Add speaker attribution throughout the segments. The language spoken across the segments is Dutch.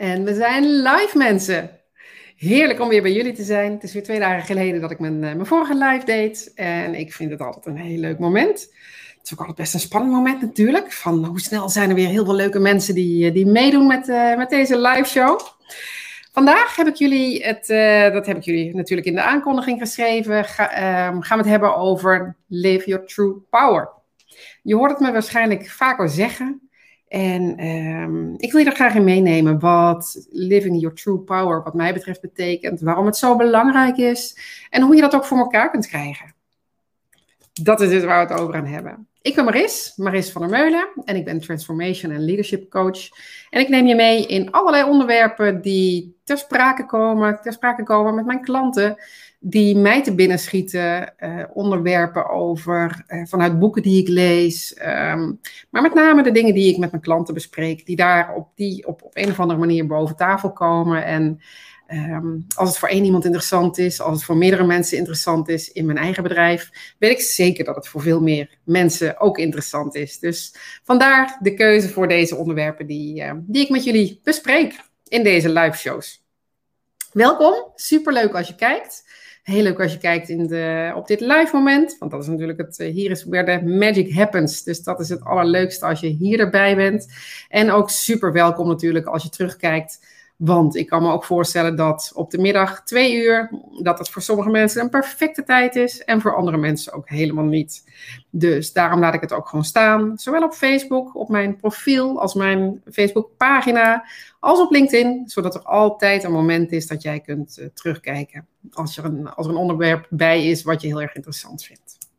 Speaker 1: En we zijn live mensen. Heerlijk om weer bij jullie te zijn. Het is weer twee dagen geleden dat ik mijn, eh, mijn vorige live deed. En ik vind het altijd een heel leuk moment. Het is ook altijd best een spannend moment natuurlijk. Van hoe snel zijn er weer heel veel leuke mensen die, eh, die meedoen met, uh, met deze live show. Vandaag heb ik jullie, het, dat heb ik jullie natuurlijk in de aankondiging geschreven, ehm, gaan we het hebben over Live Your True Power. Je hoort het me waarschijnlijk vaker zeggen, en um, ik wil je er graag in meenemen wat living your true power, wat mij betreft, betekent, waarom het zo belangrijk is en hoe je dat ook voor elkaar kunt krijgen. Dat is het waar we het over gaan hebben. Ik ben Maris, Maris van der Meulen en ik ben Transformation en Leadership Coach. En ik neem je mee in allerlei onderwerpen die ter sprake komen, ter sprake komen met mijn klanten die mij te binnen schieten, uh, onderwerpen over, uh, vanuit boeken die ik lees, um, maar met name de dingen die ik met mijn klanten bespreek, die daar op, die op, op een of andere manier boven tafel komen. En um, als het voor één iemand interessant is, als het voor meerdere mensen interessant is in mijn eigen bedrijf, weet ik zeker dat het voor veel meer mensen ook interessant is. Dus vandaar de keuze voor deze onderwerpen die, uh, die ik met jullie bespreek in deze live shows. Welkom, superleuk als je kijkt. Heel leuk als je kijkt in de, op dit live moment. Want dat is natuurlijk het, eh, hier is where the magic happens. Dus dat is het allerleukste als je hier erbij bent. En ook super welkom natuurlijk als je terugkijkt. Want ik kan me ook voorstellen dat op de middag twee uur, dat het voor sommige mensen een perfecte tijd is en voor andere mensen ook helemaal niet. Dus daarom laat ik het ook gewoon staan, zowel op Facebook, op mijn profiel, als mijn Facebookpagina, als op LinkedIn, zodat er altijd een moment is dat jij kunt uh, terugkijken als er, een, als er een onderwerp bij is wat je heel erg interessant vindt.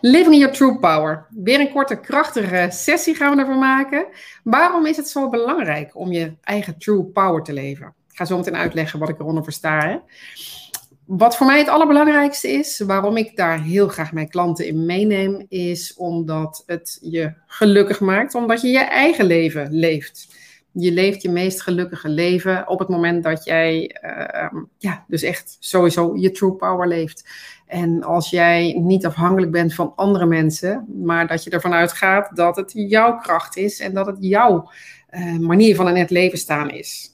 Speaker 1: Living your true power. Weer een korte, krachtige sessie gaan we ervan maken. Waarom is het zo belangrijk om je eigen true power te leven? Ik ga zo meteen uitleggen wat ik eronder versta. Hè? Wat voor mij het allerbelangrijkste is, waarom ik daar heel graag mijn klanten in meeneem, is omdat het je gelukkig maakt, omdat je je eigen leven leeft je leeft je meest gelukkige leven op het moment dat jij, uh, ja, dus echt sowieso je true power leeft. En als jij niet afhankelijk bent van andere mensen, maar dat je ervan uitgaat dat het jouw kracht is en dat het jouw uh, manier van in het leven staan is.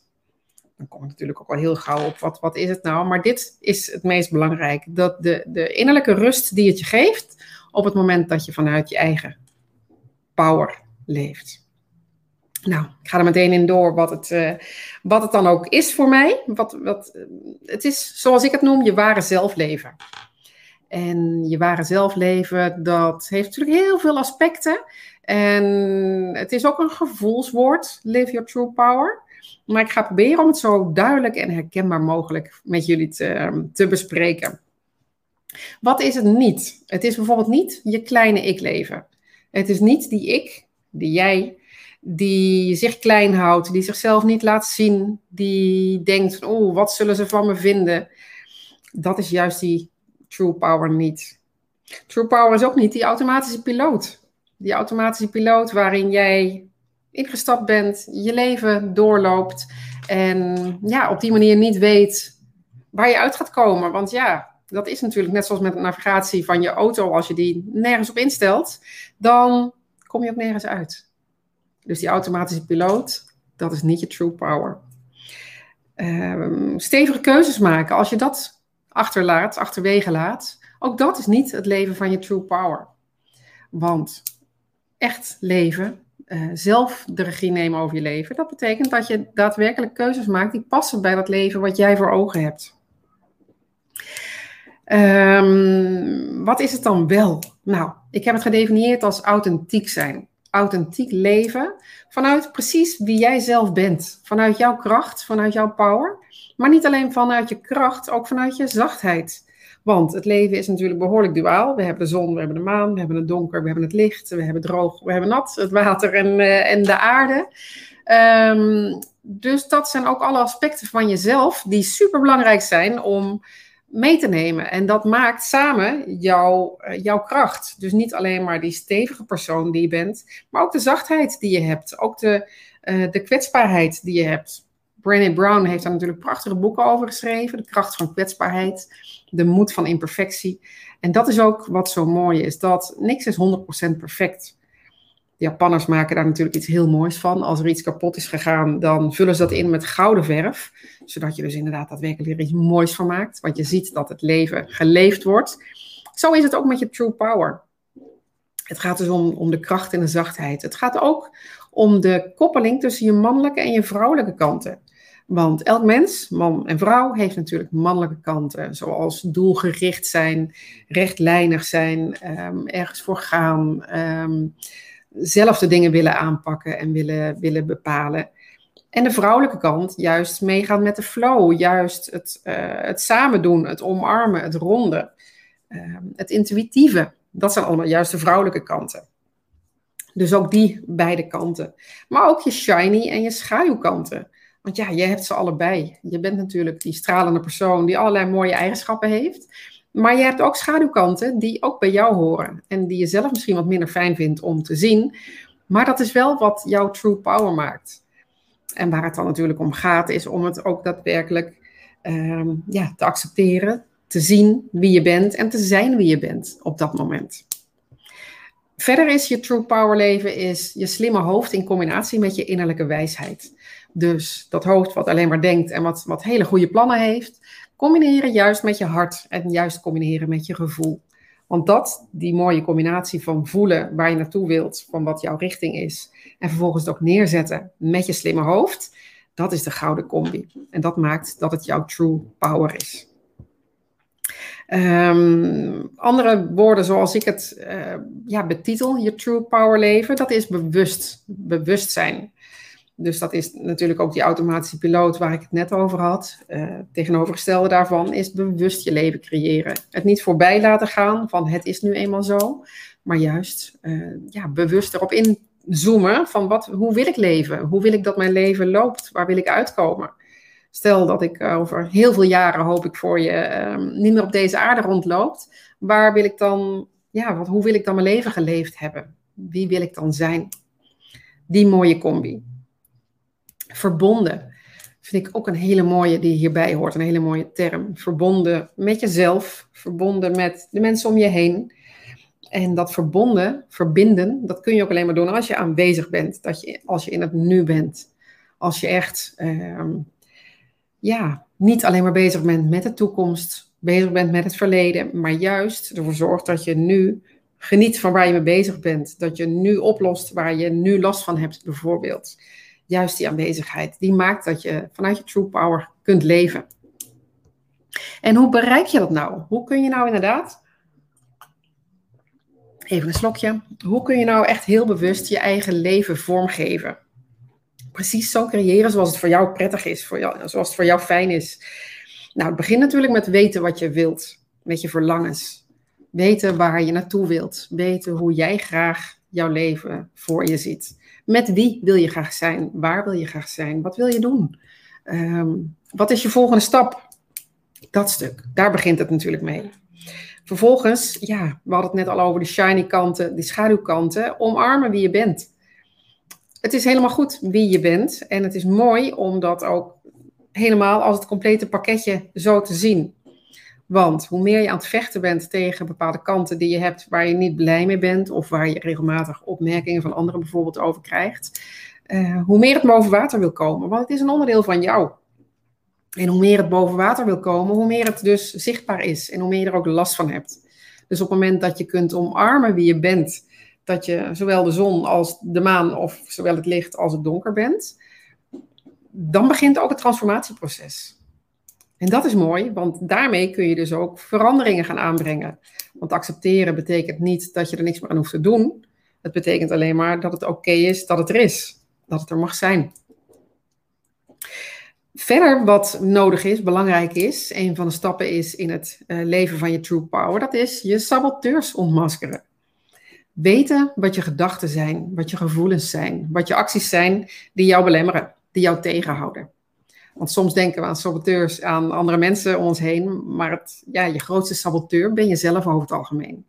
Speaker 1: Dan kom ik natuurlijk ook al heel gauw op wat, wat is het nou. Maar dit is het meest belangrijk. Dat de, de innerlijke rust die het je geeft op het moment dat je vanuit je eigen power leeft. Nou, ik ga er meteen in door wat het, uh, wat het dan ook is voor mij. Wat, wat, uh, het is, zoals ik het noem, je ware zelfleven. En je ware zelfleven, dat heeft natuurlijk heel veel aspecten. En het is ook een gevoelswoord, live your true power. Maar ik ga proberen om het zo duidelijk en herkenbaar mogelijk met jullie te, te bespreken. Wat is het niet? Het is bijvoorbeeld niet je kleine ik leven. Het is niet die ik, die jij, die zich klein houdt, die zichzelf niet laat zien, die denkt, oh, wat zullen ze van me vinden? Dat is juist die true power niet. True power is ook niet die automatische piloot. Die automatische piloot waarin jij ingestapt bent, je leven doorloopt en ja, op die manier niet weet waar je uit gaat komen. Want ja, dat is natuurlijk net zoals met de navigatie van je auto, als je die nergens op instelt, dan kom je ook nergens uit. Dus die automatische piloot, dat is niet je true power. Uh, stevige keuzes maken, als je dat achterlaat, achterwege laat, ook dat is niet het leven van je true power. Want echt leven, uh, zelf de regie nemen over je leven, dat betekent dat je daadwerkelijk keuzes maakt die passen bij dat leven wat jij voor ogen hebt. Um, wat is het dan wel? Nou, ik heb het gedefinieerd als authentiek zijn authentiek leven vanuit precies wie jij zelf bent. Vanuit jouw kracht, vanuit jouw power. Maar niet alleen vanuit je kracht, ook vanuit je zachtheid. Want het leven is natuurlijk behoorlijk duaal. We hebben de zon, we hebben de maan, we hebben het donker, we hebben het licht, we hebben droog, we hebben nat, het water en, uh, en de aarde. Um, dus dat zijn ook alle aspecten van jezelf die super belangrijk zijn om mee te nemen. En dat maakt samen jouw, eh, jouw kracht. Dus niet alleen maar die stevige persoon die je bent, maar ook de zachtheid die je hebt. Ook de, uh, de kwetsbaarheid die je hebt. Brené Brown heeft daar natuurlijk prachtige boeken over geschreven. De kracht van kwetsbaarheid, de moed van imperfectie. En dat is ook wat zo mooi is, dat niks is 100% perfect. De Japanners maken daar natuurlijk iets heel moois van. Als er iets kapot is gegaan, dan vullen ze dat in met gouden verf. Zodat je dus inderdaad daadwerkelijk er iets moois van maakt. Want je ziet dat het leven geleefd wordt. Zo is het ook met je true power. Het gaat dus om, om de kracht en de zachtheid. Het gaat ook om de koppeling tussen je mannelijke en je vrouwelijke kanten. Want elk mens, man en vrouw, heeft natuurlijk mannelijke kanten, zoals doelgericht zijn, rechtlijnig zijn, ehm, ergens voor gaan, um, zelf de dingen willen aanpakken en willen, willen bepalen. En de vrouwelijke kant juist meegaan met de flow, juist het, uh, het samen doen, het omarmen, het ronden, ehm, het intuïtieve. Dat zijn allemaal juist de vrouwelijke kanten. Dus ook die beide kanten. Maar ook je shiny en je schaduwkanten. Want ja, je hebt ze allebei. Je bent natuurlijk die stralende persoon die allerlei mooie eigenschappen heeft. Maar je hebt ook schaduwkanten die ook bij jou horen. En die je zelf misschien wat minder fijn vindt om te zien. Maar dat is wel wat jouw true power maakt. En waar het dan natuurlijk om gaat, is om het ook daadwerkelijk ehm, ja, te accepteren, te zien wie je bent en te zijn wie je bent op dat moment. Verder is je true power leven is je slimme hoofd in combinatie met je innerlijke wijsheid. Dus dat hoofd wat alleen maar denkt en wat, wat hele goede plannen heeft, combineren juist met je hart en juist combineren met je gevoel. Want dat, die mooie combinatie van voelen waar je naartoe wilt, van wat jouw richting is, en vervolgens het ook neerzetten met je slimme hoofd, dat is de gouden combi. En dat maakt dat het jouw true power is. Um, andere woorden zoals ik het uh, ja, betitel, je true power leven, dat is bewust, bewustzijn. Dus dat is natuurlijk ook die automatische piloot waar ik het net over had. Uh, tegenovergestelde daarvan is bewust je leven creëren. Het niet voorbij laten gaan van het is nu eenmaal zo. Maar juist uh, ja, bewust erop inzoomen van wat, hoe wil ik leven? Hoe wil ik dat mijn leven loopt? Waar wil ik uitkomen? Stel dat ik over heel veel jaren hoop ik voor je uh, niet meer op deze aarde rondloopt. Waar wil ik dan, ja, wat, hoe wil ik dan mijn leven geleefd hebben? Wie wil ik dan zijn? Die mooie combi verbonden. Vind ik ook een hele mooie die hierbij hoort, een hele mooie term. Verbonden met jezelf, verbonden met de mensen om je heen. En dat verbonden, verbinden, dat kun je ook alleen maar doen als je aanwezig bent. Dat je, als je in het nu bent. Als je echt, uh, ja, niet alleen maar bezig bent met de toekomst, bezig bent met het verleden, maar juist ervoor zorgt dat je nu geniet van waar je mee bezig bent. Dat je nu oplost waar je nu last van hebt, bijvoorbeeld juist die aanwezigheid, die maakt dat je vanuit je true power kunt leven. En hoe bereik je dat nou? Hoe kun je nou inderdaad, even een slokje, hoe kun je nou echt heel bewust je eigen leven vormgeven? Precies zo creëren zoals het voor jou prettig is, voor jou, zoals het voor jou fijn is. Nou, het begint natuurlijk met weten wat je wilt, met je verlangens. Weten waar je naartoe wilt, weten hoe jij graag jouw leven voor je ziet. Met wie wil je graag zijn? Waar wil je graag zijn? Wat wil je doen? Ehm, wat is je volgende stap? Dat stuk, daar begint het natuurlijk mee. Vervolgens, ja, we hadden het net al over de shiny kanten, die schaduwkanten. Omarmen wie je bent. Het is helemaal goed wie je bent. En het is mooi om dat ook helemaal als het complete pakketje zo te zien. Want hoe meer je aan het vechten bent tegen bepaalde kanten die je hebt waar je niet blij mee bent, of waar je regelmatig opmerkingen van anderen bijvoorbeeld over krijgt, uh, hoe meer het boven water wil komen. Want het is een onderdeel van jou. En hoe meer het boven water wil komen, hoe meer het dus zichtbaar is en hoe meer je er ook last van hebt. Dus op het moment dat je kunt omarmen wie je bent, dat je zowel de zon als de maan of zowel het licht als het donker bent, dan begint ook het transformatieproces. En dat is mooi, want daarmee kun je dus ook veranderingen gaan aanbrengen. Want accepteren betekent niet dat je er niks meer aan hoeft te doen. Het betekent alleen maar dat het oké is dat het er is, dat het er mag zijn. Verder wat nodig is, belangrijk is, een van de stappen is in het uh, leven van je true power, dat is je saboteurs ontmaskeren. Weten wat je gedachten zijn, wat je gevoelens zijn, wat je acties zijn die jou belemmeren, die jou tegenhouden. Want soms denken we aan saboteurs, aan andere mensen om ons heen. Maar het, ja, je grootste saboteur ben je zelf over het algemeen.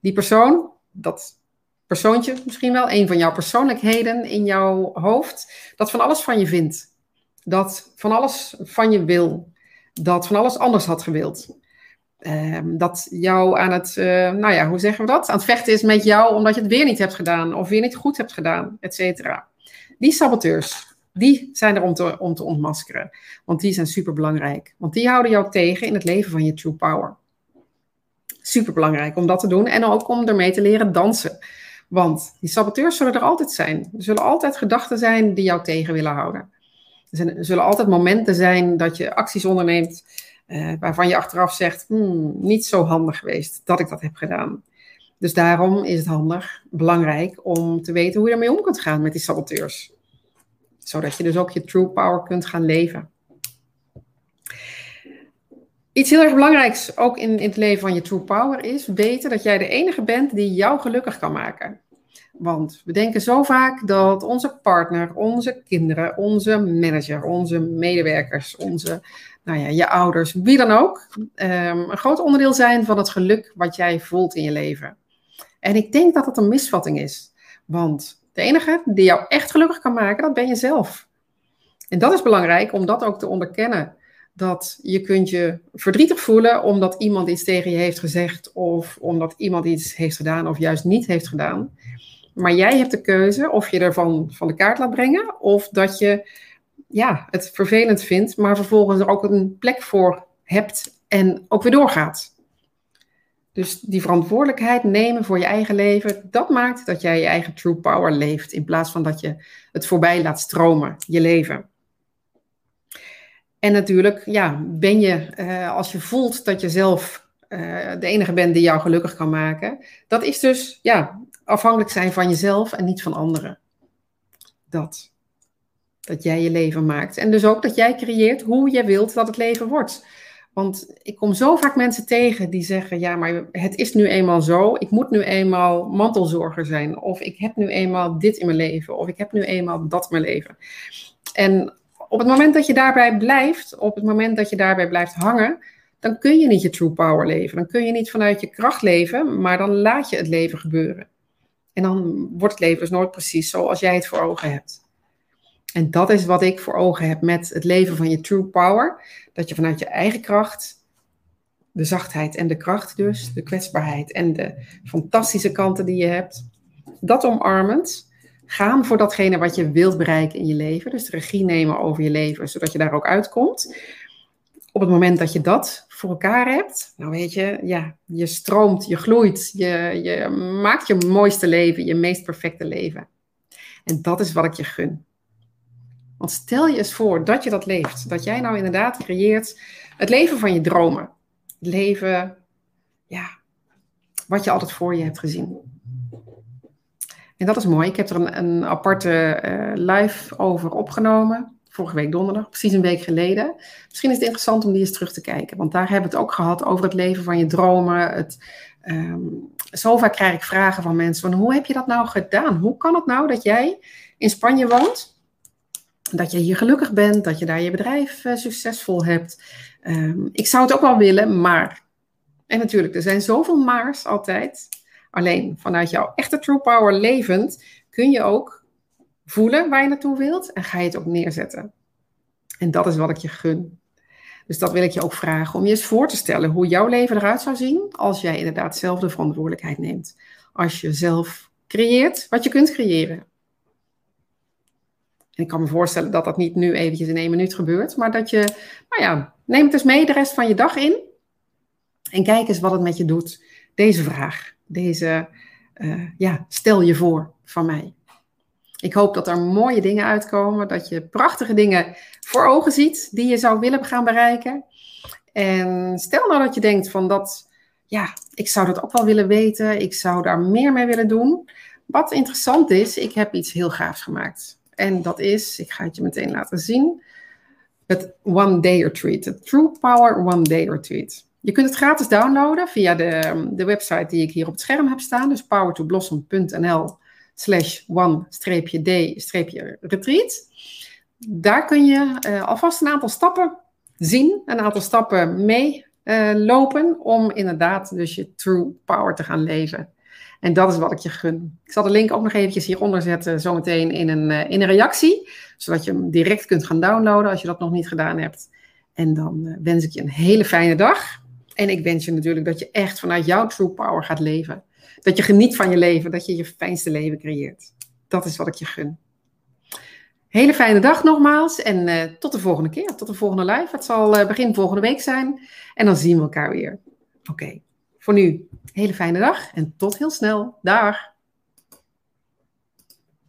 Speaker 1: Die persoon, dat persoontje misschien wel, een van jouw persoonlijkheden in jouw hoofd, dat van alles van je vindt. Dat van alles van je wil. Dat van alles anders had gewild. Ehm, dat jou aan het, uh, nou ja, hoe zeggen we dat? Aan het vechten is met jou omdat je het weer niet hebt gedaan of weer niet goed hebt gedaan, et cetera. Die saboteurs, die zijn er om te, om te ontmaskeren. Want die zijn super belangrijk. Want die houden jou tegen in het leven van je true power. Super belangrijk om dat te doen en ook om ermee te leren dansen. Want die saboteurs zullen er altijd zijn. Er zullen altijd gedachten zijn die jou tegen willen houden. Er zullen altijd momenten zijn dat je acties onderneemt uh, waarvan je achteraf zegt, hmm, niet zo handig geweest dat ik dat heb gedaan. Dus daarom is het handig, belangrijk om te weten hoe je ermee om kunt gaan met die saboteurs. Zodat je dus ook je true power kunt gaan leven. Iets heel erg belangrijks ook in, het leven van je true power is weten dat jij de enige bent die jou gelukkig kan maken. Want we denken zo vaak dat onze partner, onze kinderen, onze manager, onze medewerkers, onze, nou ja, je ouders, wie dan ook, ehm, een groot onderdeel zijn van het geluk wat jij voelt in je leven. En ik denk dat dat een misvatting is. Want de enige die jou echt gelukkig kan maken, dat ben je zelf. En dat is belangrijk om dat ook te onderkennen. Dat je kunt je verdrietig voelen omdat iemand iets tegen je heeft gezegd of omdat iemand iets heeft gedaan of juist niet heeft gedaan. Maar jij hebt de keuze of je ervan van de kaart laat brengen of dat je ja, het vervelend vindt, maar vervolgens er ook een plek voor hebt en ook weer doorgaat. Dus die verantwoordelijkheid nemen voor je eigen leven, dat maakt dat jij je eigen true power leeft, in plaats van dat je het voorbij laat stromen, je leven. En natuurlijk, ja, ben je, uh, als je voelt dat je zelf uh, de enige bent die jou gelukkig kan maken, dat is dus, ja, afhankelijk zijn van jezelf en niet van anderen. Dat. Dat jij je leven maakt. En dus ook dat jij creëert hoe je wilt dat het leven wordt. Want ik kom zo vaak mensen tegen die zeggen: Ja, maar het is nu eenmaal zo. Ik moet nu eenmaal mantelzorger zijn. Of ik heb nu eenmaal dit in mijn leven. Of ik heb nu eenmaal dat in mijn leven. En op het moment dat je daarbij blijft, op het moment dat je daarbij blijft hangen, dan kun je niet je true power leven. Dan kun je niet vanuit je kracht leven, maar dan laat je het leven gebeuren. En dan wordt het leven dus nooit precies zoals jij het voor ogen hebt. En dat is wat ik voor ogen heb met het leven van je true power. Dat je vanuit je eigen kracht, de zachtheid en de kracht dus, de kwetsbaarheid en de fantastische kanten die je hebt, dat omarmend, gaan voor datgene wat je wilt bereiken in je leven. Dus regie nemen over je leven, zodat je daar ook uitkomt. Op het moment dat je dat voor elkaar hebt, nou weet je, ja, je stroomt, je gloeit, je, je maakt je mooiste leven, je meest perfecte leven. En dat is wat ik je gun. Want stel je eens voor dat je dat leeft. Dat jij nou inderdaad creëert het leven van je dromen. Het leven, ja, wat je altijd voor je hebt gezien. En dat is mooi. Ik heb er een, een aparte uh, live over opgenomen vorige week donderdag, precies een week geleden. Misschien is het interessant om die eens terug te kijken, want daar hebben we het ook gehad over het leven van je dromen. Het, um, zo vaak krijg ik vragen van mensen van hoe heb je dat nou gedaan? Hoe kan het nou dat jij in Spanje woont, dat je hier gelukkig bent, dat je daar je bedrijf uh, succesvol hebt? Um, ik zou het ook wel willen, maar. En natuurlijk, er zijn zoveel maars altijd. Alleen vanuit jouw echte true power levend kun je ook voelen waar je naartoe wilt en ga je het ook neerzetten. En dat is wat ik je gun. Dus dat wil ik je ook vragen om je eens voor te stellen hoe jouw leven eruit zou zien als jij inderdaad zelf de verantwoordelijkheid neemt. Als je zelf creëert wat je kunt creëren. En ik kan me voorstellen dat dat niet nu eventjes in één minuut gebeurt, maar dat je, nou ja, neem het eens mee de rest van je dag in en kijk eens wat het met je doet. Deze vraag, deze, uh, ja, stel je voor van mij. Ik hoop dat er mooie dingen uitkomen, dat je prachtige dingen voor ogen ziet die je zou willen gaan bereiken. En stel nou dat je denkt van dat, ja, ik zou dat ook wel willen weten, ik zou daar meer mee willen doen. Wat interessant is, ik heb iets heel gaafs gemaakt. En dat is, ik ga het je meteen laten zien, het One Day Retreat, het True Power One Day Retreat. Je kunt het gratis downloaden via de, de website die ik hier op het scherm heb staan, dus powertoblossom.nl slash one-d-retreat. Daar kun je uh, alvast een aantal stappen zien, een aantal stappen mee uh, lopen om inderdaad dus je true power te gaan leven. En dat is wat ik je gun. Ik zal de link ook nog eventjes hieronder zetten, zometeen in een, uh, in een reactie, zodat je hem direct kunt gaan downloaden als je dat nog niet gedaan hebt. En dan wens ik je een hele fijne dag. En ik wens je natuurlijk dat je echt vanuit jouw true power gaat leven. Dat je geniet van je leven, dat je je fijnste leven creëert. Dat is wat ik je gun. Hele fijne dag nogmaals en uh, tot de volgende keer, tot de volgende live. Het zal begin volgende week zijn en dan zien we elkaar weer. Oké. Voor nu, hele fijne dag en tot heel snel. Dag!